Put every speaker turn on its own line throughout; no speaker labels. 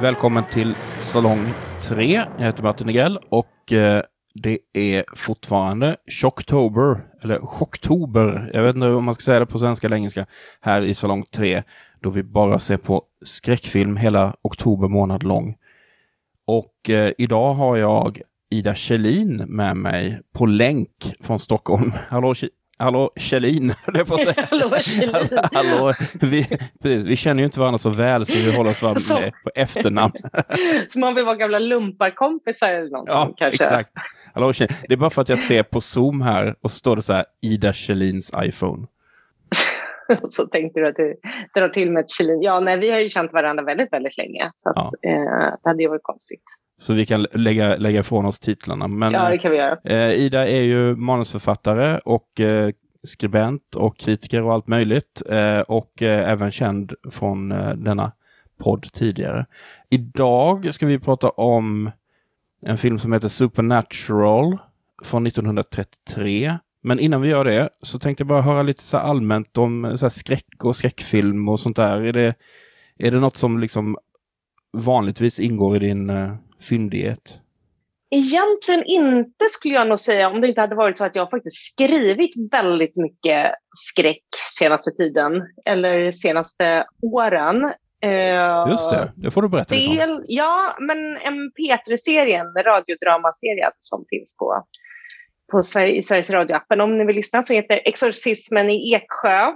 Välkommen till Salong 3. Jag heter Martin Negrell och eh, det är fortfarande Chocktober, eller Chocktober, jag vet inte om man ska säga det på svenska eller engelska, här i Salong 3, då vi bara ser på skräckfilm hela oktober månad lång. Och eh, idag har jag Ida Kjellin med mig på länk från Stockholm. Hallå, Hallå Kjellin, höll på att säga.
Hallå Kjellin.
Hallå, vi, precis, vi känner ju inte varandra så väl så vi håller oss varandra
Så.
med på efternamn.
Som om vi var gamla lumparkompisar eller någonting
Ja,
kanske.
exakt. Hallå Kjellin. Det är bara för att jag ser på Zoom här och så står det så här Ida Kjellins iPhone.
så tänkte du att du drar till med ett Kjellin. Ja, nej, vi har ju känt varandra väldigt, väldigt länge. Så att, eh, det hade ju varit konstigt.
Så vi kan lägga, lägga ifrån oss titlarna. Men
Ja, det kan vi göra.
eh, Ida är ju manusförfattare och eh, skribent och kritiker och allt möjligt. Eh, och eh, även känd från eh, denna podd tidigare. Idag ska vi prata om en film som heter Supernatural från 1933. Men innan vi gör det så tänkte jag bara höra lite så allmänt om eh, så skräck och skräckfilm och sånt där. Är det, är det något som liksom vanligtvis ingår i din fyndighet?
Egentligen inte skulle jag nog säga om det inte hade varit så att jag faktiskt skrivit väldigt mycket skräck senaste tiden eller senaste åren. Eh,
Just det, det får du berätta lite om.
Del, ja, men en P3-serie, en radiodramaserie alltså, som finns på, på Sverige, i Sveriges Radio-appen. Om ni vill lyssna så heter Exorcismen i Eksjö.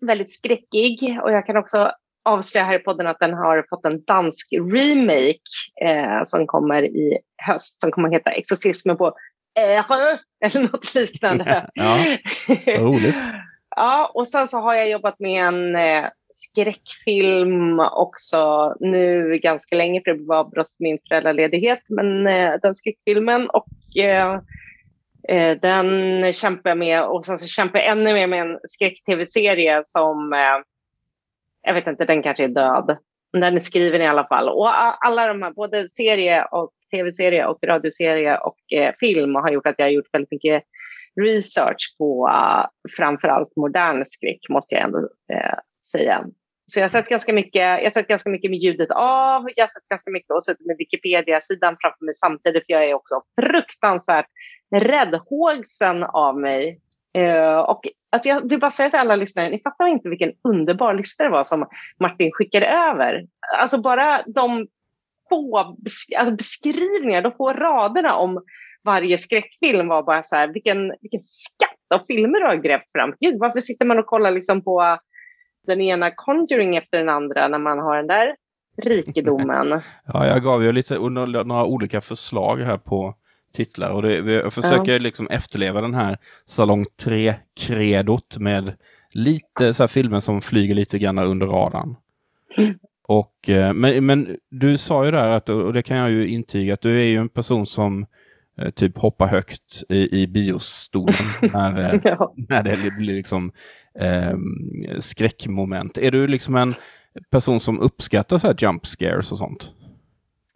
Väldigt skräckig och jag kan också avslöja här i podden att den har fått en dansk remake eh, som kommer i höst som kommer att heta Exorcismen på Ärö eller något liknande.
Ja, roligt.
Ja, och sen så har jag jobbat med en eh, skräckfilm också nu ganska länge för det var avbrott för min föräldraledighet. Men eh, den skräckfilmen och eh, eh, den kämpar jag med och sen så kämpar jag ännu mer med en skräck-tv-serie som eh, jag vet inte, den kanske är död. Men den är skriven i alla fall. Och alla de här, både serie och tv-serie och radioserie och eh, film har gjort att jag har gjort väldigt mycket research på uh, framförallt modern skräck, måste jag ändå eh, säga. Så jag har sett ganska mycket, jag har sett ganska mycket med ljudet av, jag har sett ganska mycket och suttit med Wikipedia-sidan framför mig samtidigt, för jag är också fruktansvärt räddhågsen av mig. Uh, och alltså jag vill bara säga till alla lyssnare, ni fattar inte vilken underbar lista det var som Martin skickade över. Alltså bara de få besk alltså beskrivningar, de få raderna om varje skräckfilm var bara så här, vilken, vilken skatt av filmer du har grävt fram. Gud, varför sitter man och kollar liksom på den ena Conjuring efter den andra när man har den där rikedomen?
Ja, jag gav ju lite några olika förslag här på titlar och det, jag försöker liksom efterleva den här Salong 3-kredot med lite så här filmer som flyger lite grann under radarn.
Mm.
Och, eh, men, men du sa ju där, att, och det kan jag ju intyga, att du är ju en person som eh, typ hoppar högt i, i biostolen när, eh,
ja.
när det blir liksom eh, skräckmoment. Är du liksom en person som uppskattar så här jump scares och sånt?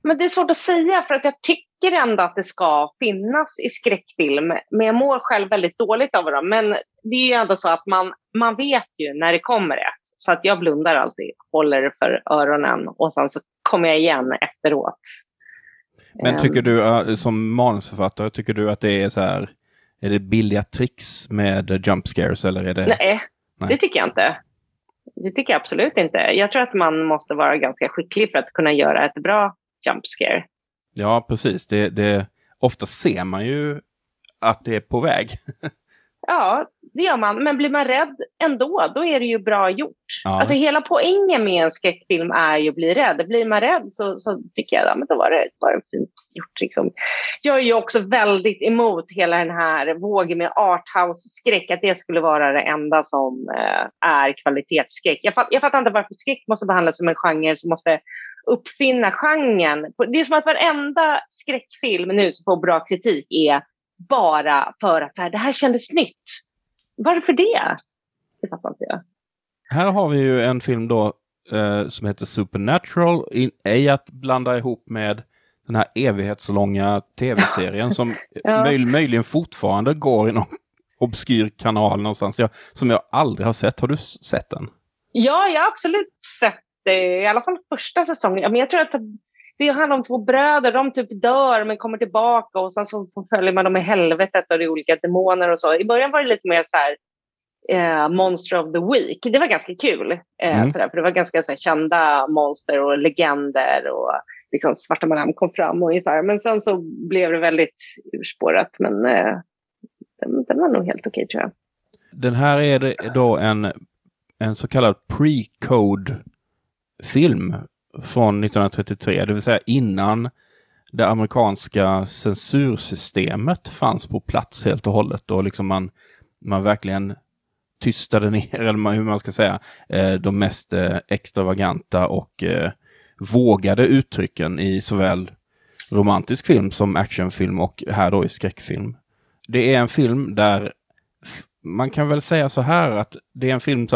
Men det är svårt att säga för att jag tycker ändå att det ska finnas i skräckfilm. Men jag mår själv väldigt dåligt av dem. Men det är ju ändå så att man, man vet ju när det kommer ett. Så att jag blundar alltid, håller för öronen och sen så kommer jag igen efteråt.
Men
Ehm,
tycker du som manusförfattare, tycker du att det är så här, är det billiga tricks med jump scares eller är det?
Nej,
Nej.
det tycker jag inte. Det tycker jag absolut inte. Jag tror att man måste vara ganska skicklig för att kunna göra ett bra jump scare.
Ja, precis. Det, det, ofta ser man ju att det är på väg.
Ja, det gör man. Men blir man rädd ändå, då är det ju bra gjort.
Ja.
Alltså hela poängen med en skräckfilm är ju att bli rädd. Blir man rädd så, så tycker jag att ja, då var det, fint gjort. Liksom. Jag är ju också väldigt emot hela den här vågen med arthouse-skräck, att det skulle vara det enda som eh, är kvalitetsskräck. Jag, fatt, jag fattar inte varför skräck måste behandlas som en genre som måste uppfinna genren. Det är som att varenda skräckfilm nu som får bra kritik är bara för att så här, det här kändes nytt. Varför det? Det fattar inte jag.
Här har vi ju en film då eh, som heter Supernatural. I, ej att blanda ihop med den här evighetslånga tv-serien som
Ja.
möj, möjligen fortfarande går i någon obskyr kanal någonstans. Jag, som jag aldrig har sett. Har du sett den?
Ja, jag har absolut sett i alla fall första säsongen. Men jag tror att det handlar om två bröder, de typ dör men kommer tillbaka och sen så följer man dem i helvetet och det är olika demoner och så. I början var det lite mer så här eh, Monster of the Week. Det var ganska kul, eh, mm. sådär, för det var ganska så här, kända monster och legender och liksom Svarta Madame kom fram ungefär. Men sen så blev det väldigt urspårat. Men eh, den, den var nog helt okej tror jag.
Den här är då en, en så kallad pre-code film från 1933, det vill säga innan det amerikanska censursystemet fanns på plats helt och hållet och liksom man, man verkligen tystade ner, eller hur man ska säga, eh, de mest eh, extravaganta och eh, vågade uttrycken i såväl romantisk film som actionfilm och här då i skräckfilm. Det är en film där man kan väl säga så här att det är en film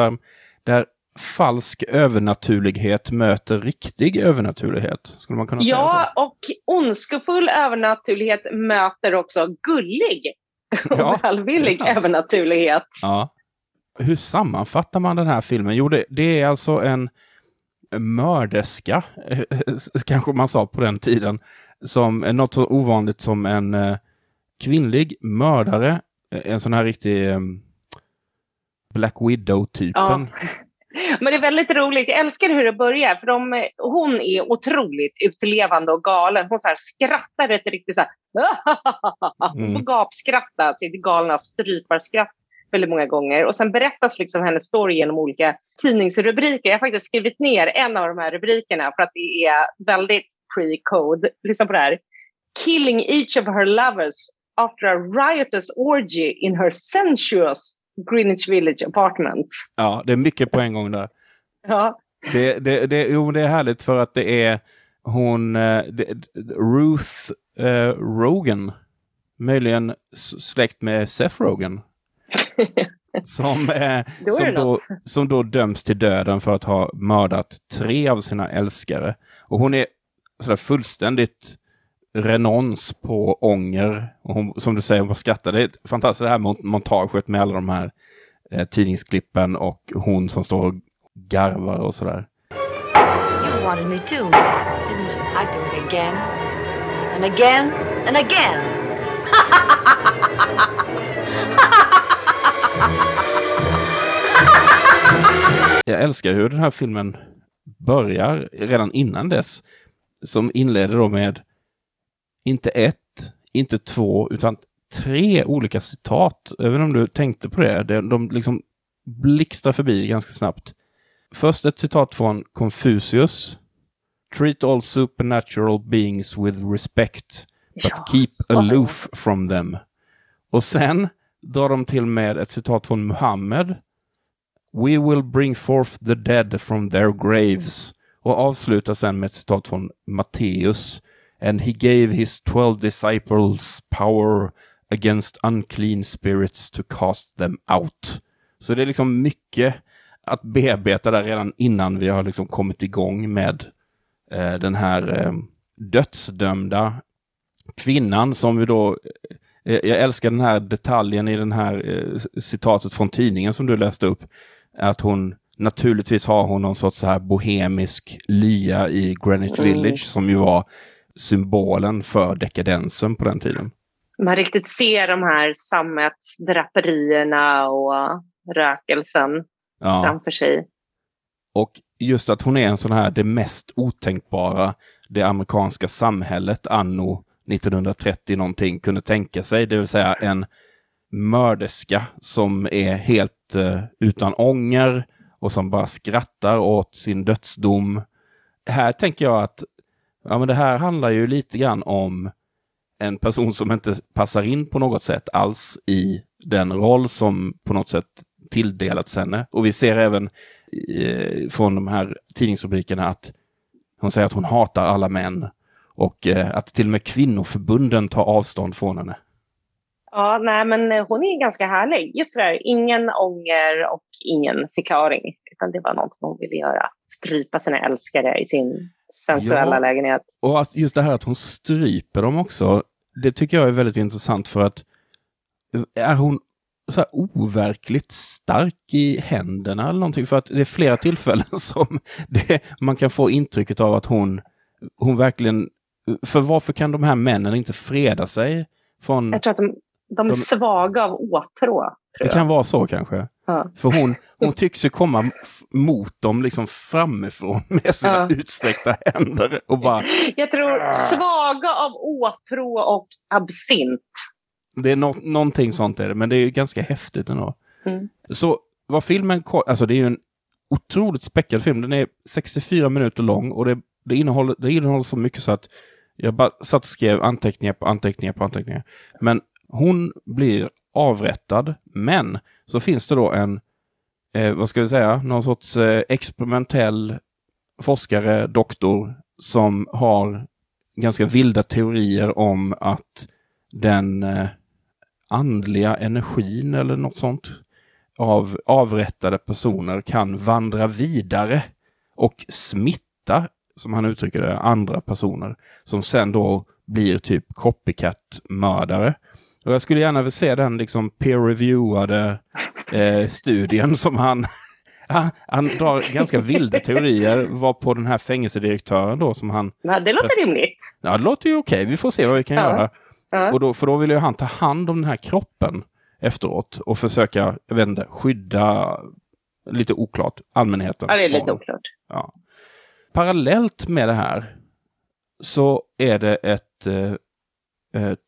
där falsk övernaturlighet möter riktig övernaturlighet. Skulle man kunna säga
ja, så? och ondskefull övernaturlighet möter också gullig och ja, välvillig övernaturlighet.
Ja. Hur sammanfattar man den här filmen? Jo, det, det är alltså en mörderska, kanske man sa på den tiden, som är något så ovanligt som en eh, kvinnlig mördare, en sån här riktig eh, Black Widow-typen. Ja.
Men det är väldigt roligt. Jag älskar hur det börjar. För de, hon är otroligt utlevande och galen. Hon så här skrattar ett riktigt så här... Hon får gapskratta, sitt galna stryparskratt väldigt många gånger. Och sen berättas liksom hennes story genom olika tidningsrubriker. Jag har faktiskt skrivit ner en av de här rubrikerna för att det är väldigt pre-code. Lyssna på det här. Killing each of her lovers after a riotous orgy in her sensuous Greenwich Village apartment.
Ja, det är mycket på en gång där.
Ja.
Det, det, det, jo, det är härligt för att det är hon, eh, det, Ruth uh, Rogan, möjligen släkt med Seth Rogan. som, eh, då som, då, som då döms till döden för att ha mördat tre av sina älskare. Och hon är sådär fullständigt renons på ånger. Och hon, som du säger, hon skrattar. Det är fantastiskt det här montaget med alla de här eh, tidningsklippen och hon som står och garvar och sådär. You wanted me too, didn't you? I do it again and again and again. Jag älskar hur den här filmen börjar redan innan dess. Som inleder då med inte ett, inte två, utan tre olika citat. Även om du tänkte på det. De, de liksom blixtrar förbi ganska snabbt. Först ett citat från Confucius. Treat all supernatural beings with respect, but ja, keep aloof from them. Och sen drar de till med ett citat från Muhammed. We will bring forth the dead from their graves. Och avslutar sen med ett citat från Matteus. And he gave his twelve disciples power against unclean spirits to cast them out. Så det är liksom mycket att bearbeta där redan innan vi har liksom kommit igång med eh, den här eh, dödsdömda kvinnan som vi då eh, jag älskar den här detaljen i den här eh, citatet från tidningen som du läste upp. Att hon naturligtvis har hon någon sorts så här bohemisk lya i Greenwich mm. Village som ju var symbolen för dekadensen på den tiden.
Man riktigt ser de här sammetsdraperierna och rökelsen ja. framför sig.
Och just att hon är en sån här, det mest otänkbara det amerikanska samhället anno 1930 någonting kunde tänka sig, det vill säga en mörderska som är helt uh, utan ånger och som bara skrattar åt sin dödsdom. Här tänker jag att ja, men det här handlar ju lite grann om en person som inte passar in på något sätt alls i den roll som på något sätt tilldelats henne. Och vi ser även eh, från de här tidningsrubrikerna att hon säger att hon hatar alla män och eh, att till och med kvinnoförbunden tar avstånd från henne.
Ja, nej, men eh, hon är ganska härlig. Just det där, ingen ånger och ingen förklaring. Utan det var något hon ville göra. Strypa sina älskare i sin sensuella ja, lägenhet.
Och att just det här att hon stryper dem också. Det tycker jag är väldigt intressant för att är hon så här overkligt stark i händerna eller någonting. För att det är flera tillfällen som det, man kan få intrycket av att hon, hon verkligen... För varför kan de här männen inte freda sig från...
Jag tror att de, de är de, svaga av åtrå.
Det kan vara så kanske. Ja. För hon, hon tycks ju komma mot dem liksom framifrån med sina ja. utsträckta händer. Och bara,
Jag tror svaga av åtrå och absint.
Det är no någonting sånt är det, men det är ganska häftigt ändå. Mm. Så vad filmen, alltså det är ju en otroligt späckad film. Den är 64 minuter lång och det, det, innehåller, det innehåller så mycket så att jag bara satt och skrev anteckningar på anteckningar på anteckningar. Men hon blir avrättad, men så finns det då en, eh, vad ska vi säga, någon sorts eh, experimentell forskare, doktor, som har ganska vilda teorier om att den eh, andliga energin eller något sånt av avrättade personer kan vandra vidare och smitta, som han uttrycker det, andra personer som sen då blir typ copycat-mördare. Och jag skulle gärna vilja se den liksom peer-reviewade eh, studien som han han, han drar ganska vilda teorier var på den här fängelsedirektören då som han...
Ja, det låter rimligt.
Ja, det låter ju okej. Vi får se vad vi kan ja. göra. Ja. Och då, för då vill ju han ta hand om den här kroppen efteråt och försöka, jag vet inte, skydda, lite oklart, allmänheten.
Ja, det är lite oklart.
Ja. Parallellt med det här så är det ett, eh, ett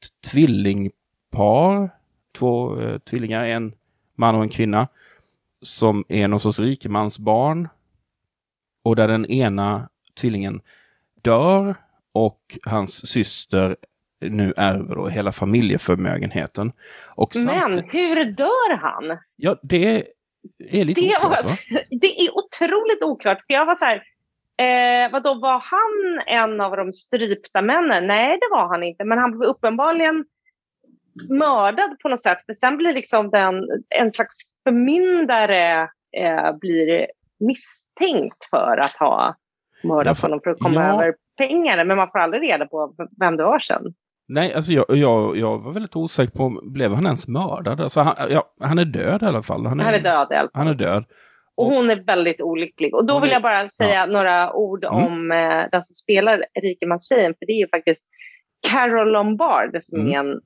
tvillingpar, två eh, tvillingar, en man och en kvinna, som är någon sorts rikemansbarn. Och där den ena tvillingen dör och hans syster nu ärver då hela familjeförmögenheten. Och
Men hur dör han?
Ja, det är lite det, oklart. Va?
Det är otroligt oklart. För jag var så här, eh, vadå, var han en av de strypta männen? Nej, det var han inte. Men han blev uppenbarligen mördad på något sätt. För sen blir liksom den, en slags förmyndare eh, blir misstänkt för att ha mördat honom för att komma ja. över pengar. Men man får aldrig reda på vem det var sen.
Nej, alltså jag, jag, jag var väldigt osäker på, blev han ens mördad? Alltså han, ja, han är död i alla fall.
Han är, han är död i alla fall.
Han är död.
Och, och hon är väldigt olycklig. Och då vill är, jag bara säga ja. några ord mm. om eh, den som spelar rikemanstjejen. För det är ju faktiskt Carol Lombard som mm. är en,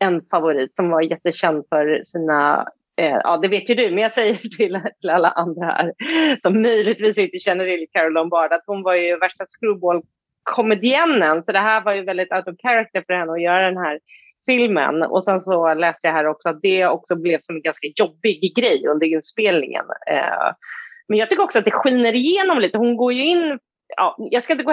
en favorit som var jättekänd för sina eh, Ja, det vet ju du, men jag säger till, till alla andra här som möjligtvis inte känner till Carol Lombard att hon var ju värsta screwball-komediennen Så det här var ju väldigt out of character för henne att göra den här filmen. Och sen så läste jag här också att det också blev som en ganska jobbig grej under inspelningen. Eh, men jag tycker också att det skiner igenom lite. Hon går ju in ja, jag ska inte gå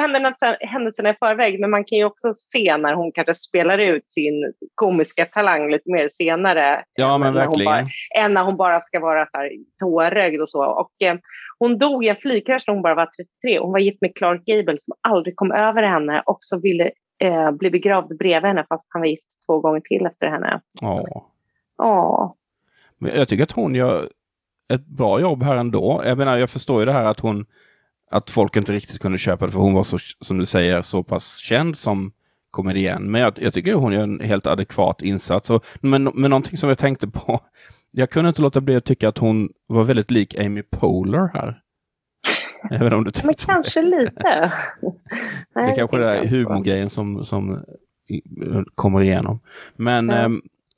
händelserna i förväg, men man kan ju också se när hon kanske spelar ut sin komiska talang lite mer senare.
Ja, men verkligen.
Bara, än när hon bara ska vara så här tårögd och så. Och, eh, hon dog i en flygkrasch när hon bara var 33. Hon var gift med Clark Gable som aldrig kom över henne och så ville eh, bli begravd bredvid henne fast han var gift två gånger till efter henne.
Ja.
Ja.
Men jag tycker att hon gör ett bra jobb här ändå. Jag menar, jag förstår ju det här att hon att folk inte riktigt kunde köpa det för hon var så, som du säger, så pass känd som komedienn. Men jag, jag tycker hon gör en helt adekvat insats. Och, men, men någonting som jag tänkte på, jag kunde inte låta bli att tycka att hon var väldigt lik Amy Poehler här. Även om du
Men kanske det. lite.
det är kanske är humorgrejen som, som kommer igenom. Men ja. eh,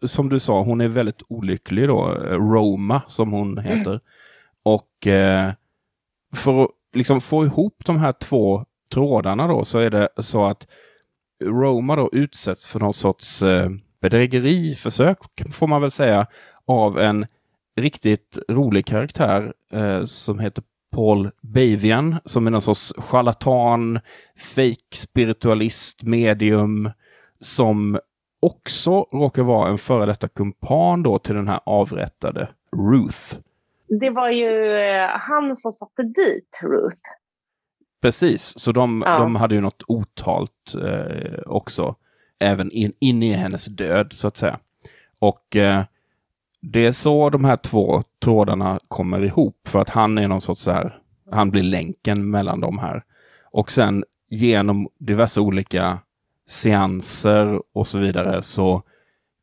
som du sa, hon är väldigt olycklig då, Roma som hon heter. Mm. Och eh, för att liksom få ihop de här två trådarna då så är det så att Roma då utsätts för någon sorts eh, bedrägeriförsök får man väl säga av en riktigt rolig karaktär eh, som heter Paul Bavian som är någon sorts charlatan, fake spiritualist, medium som också råkar vara en före detta kumpan då till den här avrättade Ruth
det var ju eh, han som satte dit Ruth.
Precis, så de, ja. de hade ju något otalt eh, också, även in, in i hennes död så att säga. Och eh, det är så de här två trådarna kommer ihop, för att han är någon sorts så här, han blir länken mellan de här. Och sen genom diverse olika seanser och så vidare så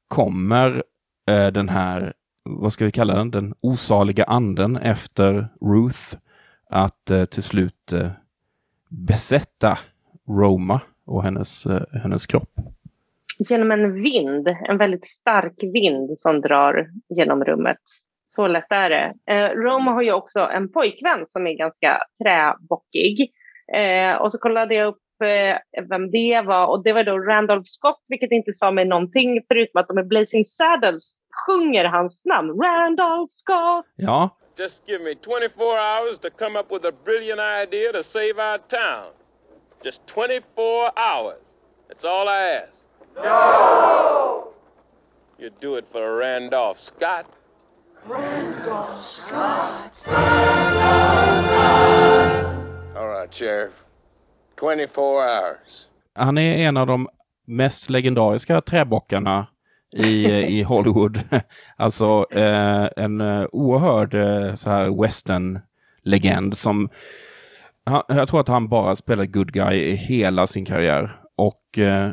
kommer eh, den här vad ska vi kalla den, den osaliga anden efter Ruth att eh, till slut eh, besätta Roma och hennes, eh, hennes kropp.
Genom en vind, en väldigt stark vind som drar genom rummet. Så lätt är det. Eh, Roma har ju också en pojkvän som är ganska träbockig. Eh, och så kollade jag upp vem det var och det var då Randolph Scott, vilket inte sa mig någonting förutom att de är Blazing Saddles sjunger hans namn. Randolph Scott!
Ja.
Just give me 24 hours to come up with a brilliant idea to save our town. Just 24 hours. That's all I ask. No! You do it for Randolph Scott. Randolph Scott. All right, Sheriff. 24 hours.
Han är en av de mest legendariska träbockarna i, eh, i Hollywood. alltså eh, en eh, oerhörd eh, så här western-legend som han, jag tror att han bara spelade good guy i hela sin karriär. Och eh,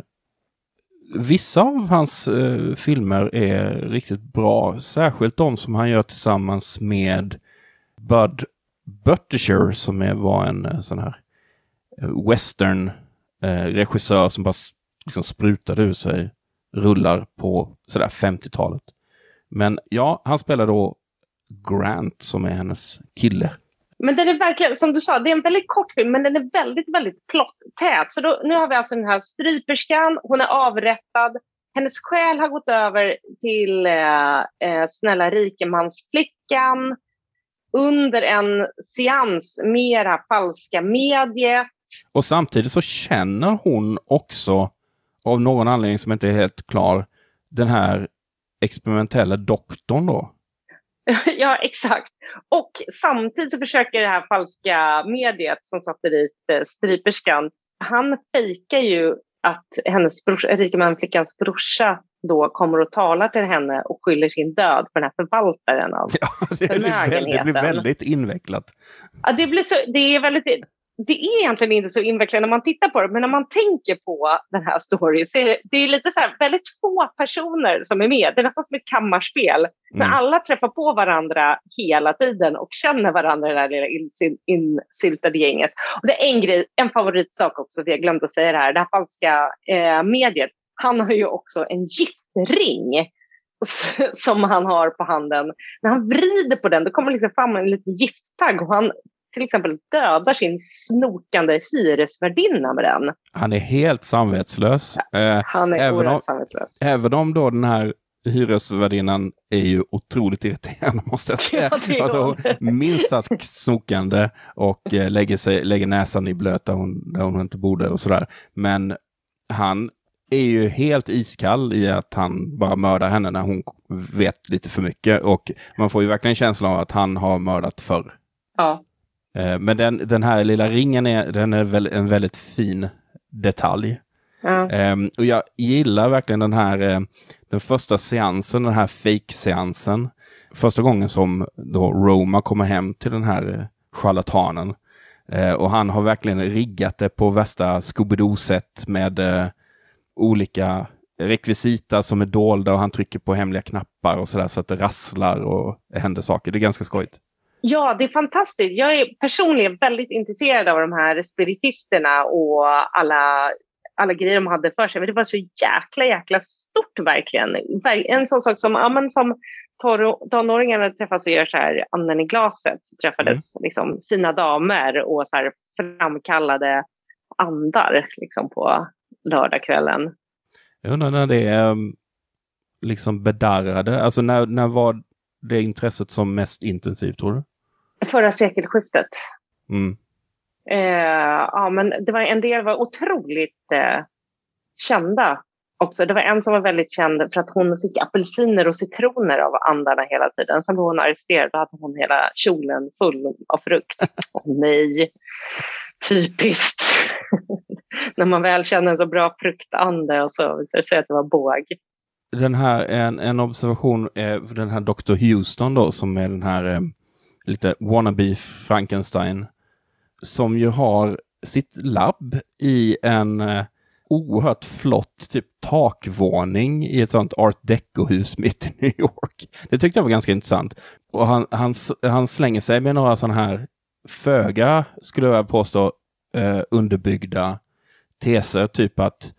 vissa av hans eh, filmer är riktigt bra. Särskilt de som han gör tillsammans med Bud Butticher som är, var en eh, sån här Eh, western eh, regissör som bara liksom sprutade ur sig rullar på sådär 50-talet. Men ja, han spelar då Grant som är hennes kille.
Men den är verkligen, som du sa, det är en väldigt kort film, men den är väldigt, väldigt plottät. Så då, nu har vi alltså den här stryperskan, hon är avrättad, hennes själ har gått över till eh, eh snälla rikemansflickan under en seans, mera falska mediet.
Och samtidigt så känner hon också, av någon anledning som inte är helt klar, den här experimentella doktorn då.
ja, exakt. Och samtidigt så försöker det här falska mediet som satte dit eh, stryperskan, han fejkar ju att hennes brorsa, rikemansflickans brorsa då kommer och talar till henne och skyller sin död på den här förvaltaren av
ja, det, blir det blir väldigt invecklat.
Ja, det, blir så, det är väldigt det är egentligen inte så invecklat när man tittar på det, men när man tänker på den här storyn så är det, det är lite så här, väldigt få personer som är med. Det är nästan som ett kammarspel. Mm. Men alla träffar på varandra hela tiden och känner varandra i det här lilla insyltade gänget. Och det är en grej, en favoritsak också, för jag glömde att säga det här, det här falska eh, mediet. Han har ju också en giftring som han har på handen. När han vrider på den, då kommer liksom fram en liten gifttagg och han till exempel dödar sin snokande hyresvärdinna med den.
Han är helt samvetslös.
Ja, han är även om, samvetslös.
Även om då den här hyresvärdinnan är ju otroligt irriterande måste jag säga. Ja, alltså, minst sagt snokande och eh, lägger, sig, lägger näsan i blöt där hon, där hon inte borde och sådär. Men han är ju helt iskall i att han bara mördar henne när hon vet lite för mycket och man får ju verkligen känslan av att han har mördat förr.
Ja.
Eh, men den, den här lilla ringen är, den är väl en väldigt fin detalj. Um, och jag gillar verkligen den här, uh, den första seansen, den här fake-seansen. Första gången som då Roma kommer hem till den här uh, charlatanen. Och han har verkligen riggat det på värsta Scooby-Doo-sätt med olika rekvisita som är dolda och han trycker på hemliga knappar och sådär så att det rasslar och händer saker. Det är ganska skojigt.
Ja, det är fantastiskt. Jag är personligen väldigt intresserad av de här spiritisterna och alla, alla grejer de hade för sig. Men det var så jäkla, jäkla stort verkligen. En sån sak som, ja, men som tonåringarna träffas och gör så här anden i glaset. Så träffades mm. liksom, fina damer och så här framkallade andar liksom, på lördagskvällen.
Jag undrar när det är mm, liksom bedarrade, alltså när, när var det intresset som mest intensivt tror du?
Förra sekelskiftet.
Mm.
Eh, ja, men det var en del var otroligt eh, kända också. Det var en som var väldigt känd för att hon fick apelsiner och citroner av andarna hela tiden. Sen blev hon arresterad och hade hon hela kjolen full av frukt. Oh, nej, typiskt. När man väl känner en så bra fruktande och så visar det sig att det var båg.
Den här, en, en observation är den här Dr. Houston då som är den här eh, lite wannabe Frankenstein som ju har sitt labb i en eh, oerhört flott typ takvåning i ett sånt art deco-hus mitt i New York. Det tyckte jag var ganska intressant. Och han, han, han slänger sig med några sådana här föga, skulle jag påstå, eh, underbyggda teser. Typ att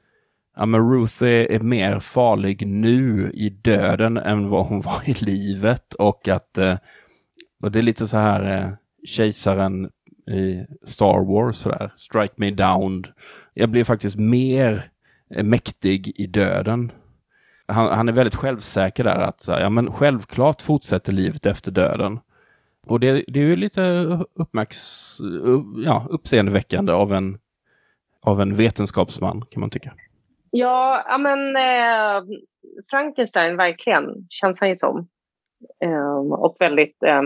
ja, men Ruth är, är, mer farlig nu i döden än vad hon var i livet. Och att eh, och det är lite så här eh, kejsaren i Star Wars, sådär, strike me down. Jag blir faktiskt mer eh, mäktig i döden. Han, han, är väldigt självsäker där att ja, men självklart fortsätter livet efter döden. Och det, det är ju lite uppmärks, ja, uppseendeväckande av en, av en vetenskapsman kan man tycka.
Ja, ja men eh, Frankenstein verkligen känns han ju som. Eh, och väldigt eh,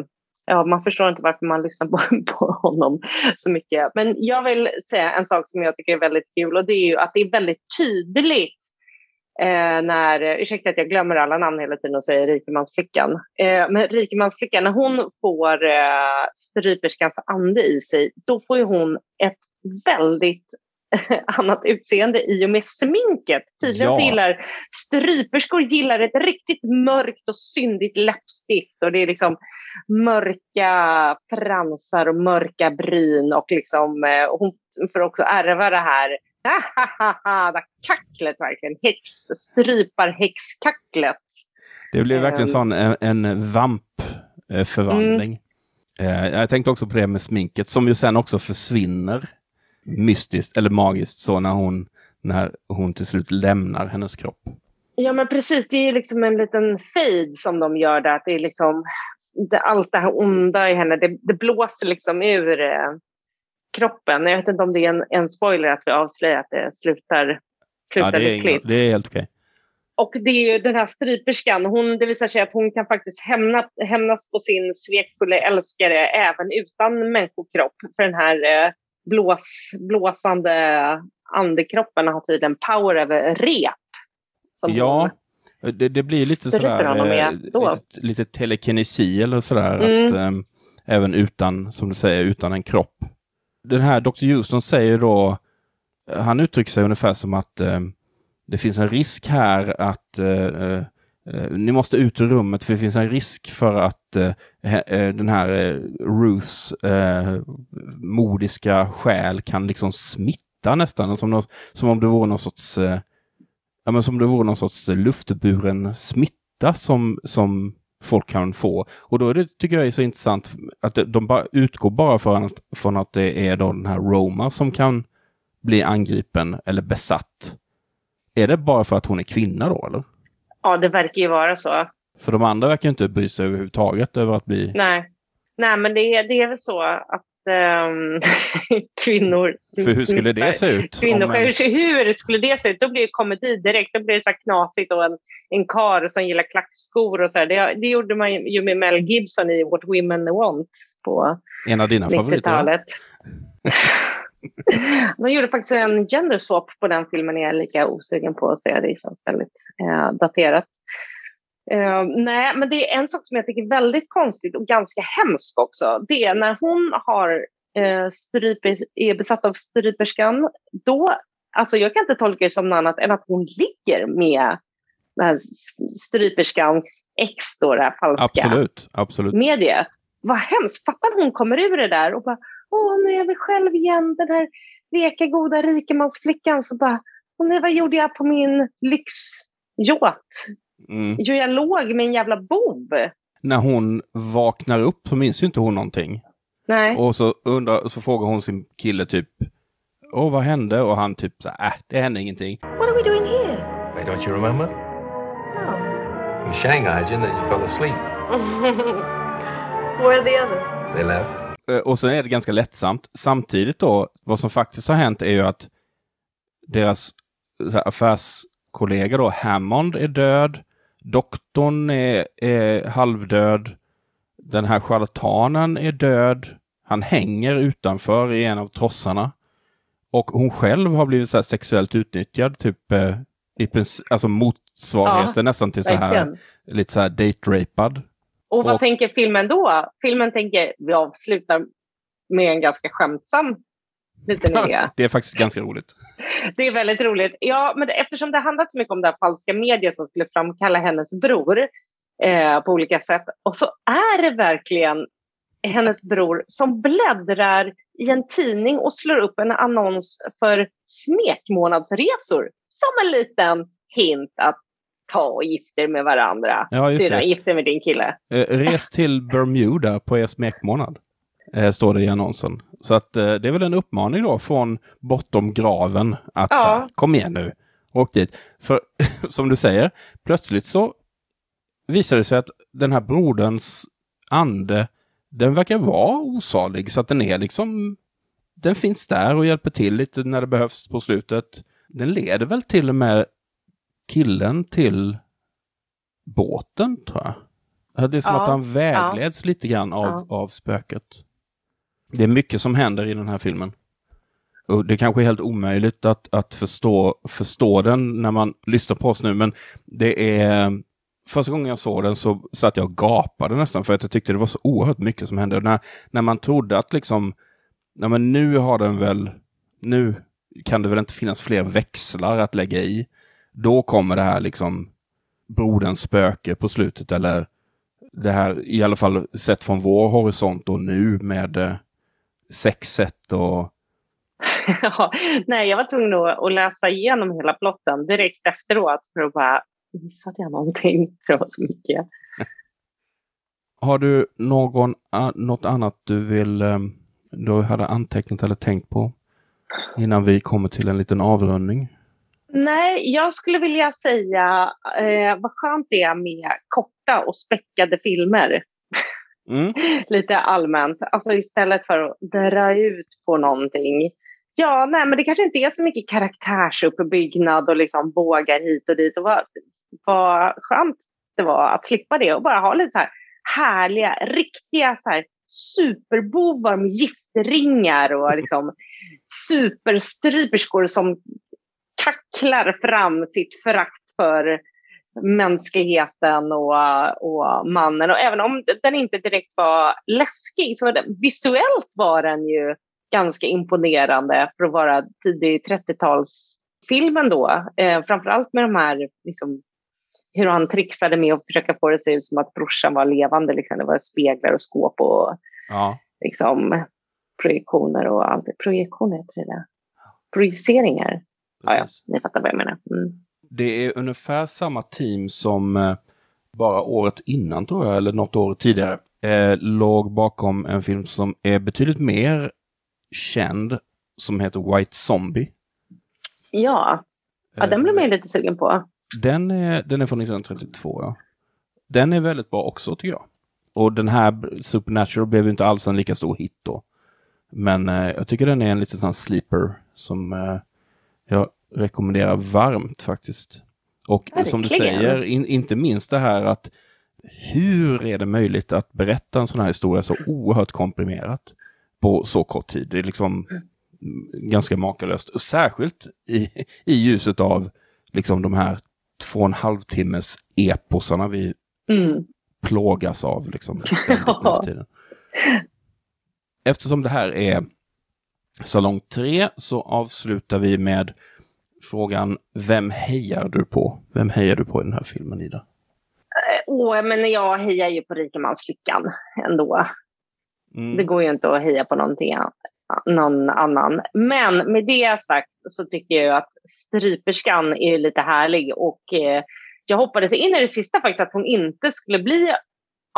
ja, man förstår inte varför man lyssnar på, på honom så mycket. Men jag vill säga en sak som jag tycker är väldigt kul och det är ju att det är väldigt tydligt eh, när, ursäkta att jag glömmer alla namn hela tiden och säger rikemansflickan. Eh, men rikemansflickan, när hon får eh, stryperskans ande i sig, då får ju hon ett väldigt annat utseende i och med sminket. Tydligen ja. gillar stryperskor gillar ett riktigt mörkt och syndigt läppstift och det är liksom mörka fransar och mörka bryn och liksom eh, hon får också ärva det här kacklet verkligen, häx, stryparhäxkacklet.
Det blir verkligen um, sån en, en vampförvandling. Mm. Uh, jag tänkte också på det med sminket som ju sen också försvinner mystiskt eller magiskt så när hon, när hon till slut lämnar hennes kropp.
Ja men precis, det är liksom en liten fade som de gör där. Att det är liksom det, allt det här onda i henne, det, det blåser liksom ur eh, kroppen. Jag vet inte om det är en, en spoiler att vi avslöjar att det slutar, slutar ja, det lyckligt.
det är helt okej. Okay.
Och det är ju den här stryperskan, hon, det visar sig att hon kan faktiskt hämna, hämnas på sin svekfulla älskare även utan människokropp. För den här eh, blås, blåsande andekroppen har tydligen power över rep.
ja, det, det, blir lite sådär, eh, lite, lite telekinesi eller sådär. Mm. Att, eh, även utan, som du säger, utan en kropp. Den här Dr. Houston säger då, han uttrycker sig ungefär som att eh, det finns en risk här att eh, eh, ni måste ut ur rummet för det finns en risk för att eh, eh Eh, den här eh, Ruths eh, modiska själ kan liksom smitta nästan, som, som om det vore någon sorts eh, ja, men som det vore någon sorts luftburen smitta som, som folk kan få. Och då är det, tycker jag är så intressant att de bara utgår bara från att, från att det är då den här Roma som kan bli angripen eller besatt. Är det bara för att hon är kvinna då eller?
Ja, det verkar ju vara så.
För de andra verkar inte bry sig överhuvudtaget över att bli...
Nej, Nej men det är, det är väl så att um, kvinnor
För hur skulle det se ut?
Kvinnor, en... Hur skulle det se ut? Då blir det komedi direkt. Då blir det så knasigt och en, en kar som gillar klackskor och så. Det, det, gjorde man ju med Mel Gibson i What Women Want på
En av dina favoriter?
De gjorde faktiskt en gender swap på den filmen. Jag är lika osugen på att se. Det känns väldigt eh, daterat. Uh, nej, men det är en sak som jag tycker är väldigt konstigt och ganska hemskt också. Det är när hon har uh, stryper, är besatt av stryperskan. Då, alltså jag kan inte tolka det som något annat än att hon ligger med den här stryperskans ex, då, det här falska
absolut, absolut.
mediet. Vad hemskt. Fattar hon kommer ur det där och bara Åh, nu är vi själv igen. Den här veka, goda rikemansflickan. Så bara, Åh, nej, vad gjorde jag på min lyxyacht? Mm. Jo, jag låg med en jävla bov.
När hon vaknar upp så minns ju inte hon någonting.
Nej.
Och så, undrar, så frågar hon sin kille typ Åh, vad hände? Och han typ så äh, det hände ingenting.
What are we doing here?
Don't you remember?
No.
We shanghaied you and then you fell asleep.
Where are the others?
They left.
Eh, och sen är det ganska lättsamt. Samtidigt då, vad som faktiskt har hänt är ju att deras affärskollega då, Hammond, är död. Doktorn är, är halvdöd. Den här charlatanen är död. Han hänger utanför i en av trossarna. Och hon själv har blivit så sexuellt utnyttjad, typ eh, i princip, alltså motsvarigheten ja, nästan till så här, lite så här date-rapad.
Och vad och, tänker filmen då? Filmen tänker, vi avslutar med en ganska skämtsam liten idé.
det är faktiskt ganska roligt.
Det är väldigt roligt. Ja, men eftersom det handlat så mycket om det här falska mediet som skulle framkalla hennes bror eh, på olika sätt. Och så är det verkligen hennes bror som bläddrar i en tidning och slår upp en annons för smekmånadsresor som en liten hint att ta och gifta med varandra.
Ja,
Syrran, gifta med din kille.
Eh, res till Bermuda på er smekmånad. Eh, står det i annonsen. Så att eh, det är väl en uppmaning då från bortom graven att
Ja.
här, kom igen nu, åk dit. För som du säger, plötsligt så visar det sig att den här broderns ande, den verkar vara osalig så att den är liksom, den finns där och hjälper till lite när det behövs på slutet. Den leder väl till och med killen till båten tror jag. Ja, Det är som
Ja,
att han vägleds lite grann av,
Ja.
av spöket. Det är mycket som händer i den här filmen. Och det kanske är helt omöjligt att, att förstå, förstå den när man lyssnar på oss nu, men det är... Första gången jag såg den så satt jag och gapade nästan för att jag tyckte det var så oerhört mycket som hände. Och när, när man trodde att liksom, nej men nu har den väl, nu kan det väl inte finnas fler växlar att lägga i. Då kommer det här liksom broderns spöke på slutet eller det här, i alla fall sett från vår horisont och nu med eh, sexet och
Ja, nej, jag var tvungen att, läsa igenom hela plotten direkt efteråt för att bara, missade jag någonting? För det var så mycket.
Har du någon, något annat du vill, eh, du hade antecknat eller tänkt på innan vi kommer till en liten avrundning?
Nej, jag skulle vilja säga eh, vad skönt det är med korta och späckade filmer.
Mm.
Lite allmänt. Alltså istället för att dra ut på någonting. Ja, nej, men det kanske inte är så mycket karaktärsuppbyggnad och liksom bågar hit och dit. Och vad, vad skönt det var att slippa det och bara ha lite så här härliga, riktiga så här superbovar med giftringar och liksom superstryperskor som kacklar fram sitt förakt för mänskligheten och, och mannen. Och även om den inte direkt var läskig så var det, visuellt var den ju ganska imponerande för att vara tidig 30-talsfilmen då. Eh, framförallt med de här, liksom, hur han trixade med att försöka få det att se ut som att brorsan var levande. Liksom. Det var speglar och skåp och
Ja.
liksom, projektioner och allt. Projektioner heter det. Projiceringar. Ja, ja, ni fattar vad jag menar. Mm.
Det är ungefär samma team som eh, bara året innan tror jag, eller något år tidigare, eh, låg bakom en film som är betydligt mer känd, som heter White Zombie.
Ja, ja den blev man ju lite sugen på.
Den är, den är från 1932, ja. Den är väldigt bra också, tycker jag. Och den här Supernatural blev ju inte alls en lika stor hit då. Men eh, jag tycker den är en liten sån sleeper som eh, jag rekommenderar varmt faktiskt. Och som du
Verkligen.
säger, in, inte minst det här att hur är det möjligt att berätta en sån här historia så oerhört komprimerat på så kort tid? Det är liksom ganska makalöst. Och särskilt i, i ljuset av liksom de här två och en halv timmes eposarna vi
Mm.
plågas av liksom ständigt för tiden. Eftersom det här är salong tre så avslutar vi med frågan Vem hejar du på? Vem hejar du på i den här filmen, Ida?
Åh, men jag hejar ju på rikemansflickan ändå.
Mm.
Det går ju inte att heja på någonting, någon annan. Men med det sagt så tycker jag att stryperskan är ju lite härlig och eh, jag hoppades in i det sista faktiskt att hon inte skulle bli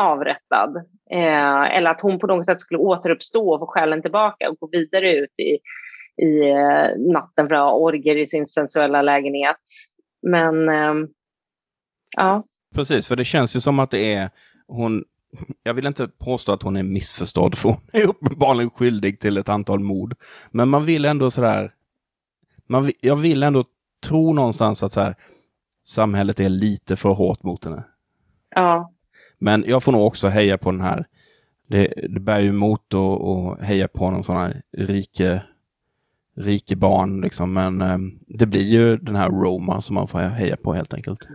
avrättad. Eh, eller att hon på något sätt skulle återuppstå och få själen tillbaka och gå vidare ut i, i eh, natten för att ha orger i sin sensuella lägenhet. Men ehm, ja,
Precis, för det känns ju som att det är hon. Jag vill inte påstå att hon är missförstådd, för hon är uppenbarligen skyldig till ett antal mord. Men man vill ändå sådär. Man, jag vill ändå tro någonstans att så här, samhället är lite för hårt mot henne.
ja,
Men jag får nog också heja på den här. Det, det bär ju emot och heja på någon sån här rike, rike barn liksom. Men eh, det blir ju den här Roma som man får heja på helt enkelt.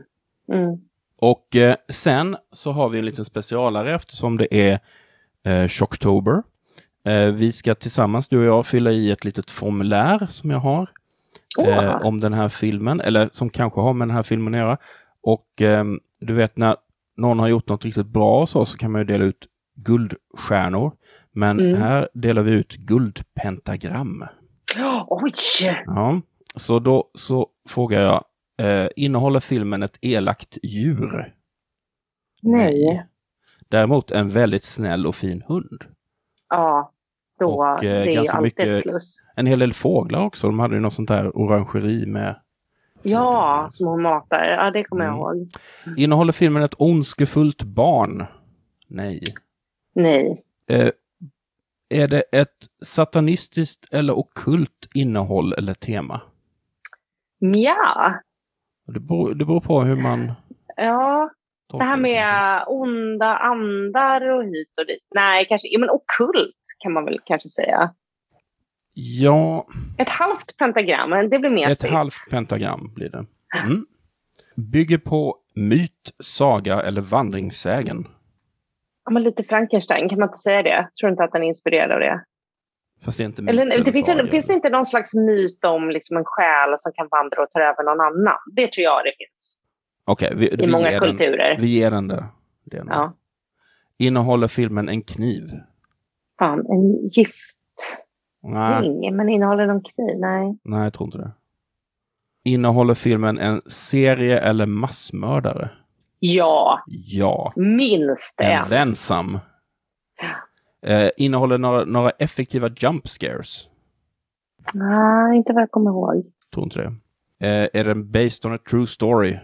mm.
Och eh, sen så har vi en liten specialare eftersom det är eh, Shocktober. Eh, vi ska tillsammans, du och jag, fylla i ett litet formulär som jag har eh, om den här filmen, eller som kanske har med den här filmen att göra. Och ehm, du vet när någon har gjort något riktigt bra så, så kan man ju dela ut guldstjärnor. Men
Mm.
här delar vi ut guldpentagram.
Oj!
Ja. Så då så frågar jag, eh, innehåller filmen ett elakt djur?
Nej.
Däremot en väldigt snäll och fin hund.
Ja, då,
Och, eh,
det är alltid
mycket-
ett plus.
En hel del fåglar också. De hade ju något sånt där orangeri med.
Ja, som hon matar. Ja, det kommer
Mm.
jag ihåg.
Innehåller filmen ett ondskefullt barn? Nej.
Nej.
Eh, är det ett satanistiskt eller ockult innehåll eller tema?
Mja.
Det beror, det beror på hur man...
Ja, det här med onda andar och hit och dit. Nej, kanske. Ja, men okult kan man väl kanske säga.
Ja,
Ett halvt pentagram, men det blir mer
ett halvt pentagram blir det. Mm. Bygger på myt, saga eller vandringssägen.
Ja, men lite Frankenstein, kan man inte säga det? Tror du inte att den är inspirerad av det?
Fast det är inte
Eller, det finns, det finns inte någon slags myt om liksom en själ som kan vandra och ta över någon annan? Det tror jag det finns
Okej, vi,
i
vi,
många
ger den,
kulturer.
vi ger den det. det.
Ja.
Innehåller filmen en kniv?
Fan, en giftring,
Nej,
men innehåller de kniv? Nej.
nej, jag tror inte det. Innehåller filmen en serie eller massmördare?
Ja,
Ja.
minst en.
En vänsam. Eh, innehåller några, några effektiva jump scares?
Nej, inte vad jag kommer ihåg.
Tror inte det. Eh, är den based on a true story?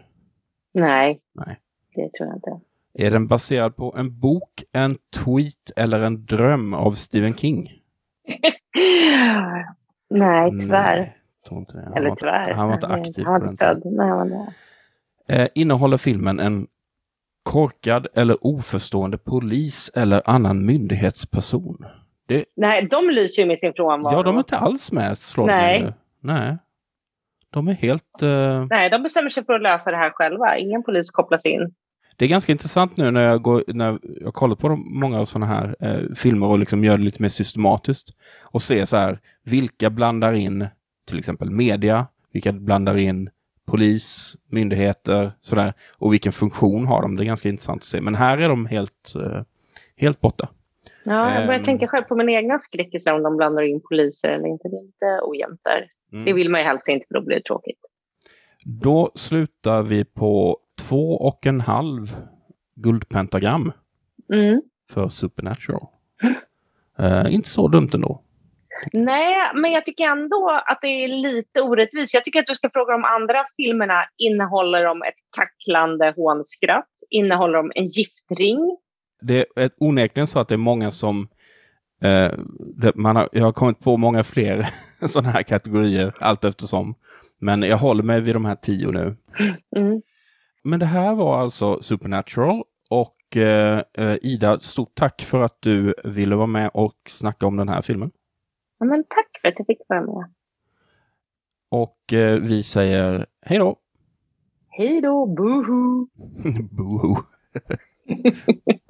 Nej,
Nej.
det tror jag inte.
Är den baserad på en bok, en tweet eller en dröm av Stephen King?
Nej, tyvärr.
Nej, inte det. Han
Eller
var inte-
tyvärr.
Han var inte aktiv
Han
på
var
den
inte
tiden.
Nej, han var.
Eh, innehåller filmen en korkad eller oförstående polis eller annan myndighetsperson? Det,
Nej, de lyser ju med sin frånvaro.
ja, de är inte alls med, slår
Nej.
Nej. De är helt... eh,
Nej, de bestämmer sig för att lösa det här själva. Ingen polis kopplas in.
Det är ganska intressant nu när jag, går, när jag har kollat på de, många av sådana här eh, filmer och liksom gör det lite mer systematiskt. Och se så här, vilka blandar in till exempel media, vilka blandar in polis, myndigheter, sådär. Och vilken funktion har de? Det är ganska intressant att se. Men här är de helt, eh, helt borta.
Ja, jag börjar
Ehm.
tänka själv på min egna skräckisar om de blandar in poliser eller inte. Det är lite ojämnt där.
Mm.
Det vill man ju helst inte för då blir det tråkigt.
Då slutar vi på två och en halv guldpentagram
Mm.
för Supernatural. Eh, inte så dumt ändå.
Nej, men jag tycker ändå att det är lite orättvist. Jag tycker att du ska fråga de andra filmerna. Innehåller de ett kacklande hånskratt? Innehåller de en giftring?
det är onekligen så att det är många som eh, det, man har, jag har kommit på många fler sådana här kategorier allt eftersom. Men jag håller mig vid de här tio nu.
Mm.
Men det här var alltså Supernatural och eh, eh, Ida, stort tack för att du ville vara med och snacka om den här filmen.
Ja, men tack för att jag fick vara med.
Och eh, vi säger hej då!
Hej då, boohoo!
Boohoo!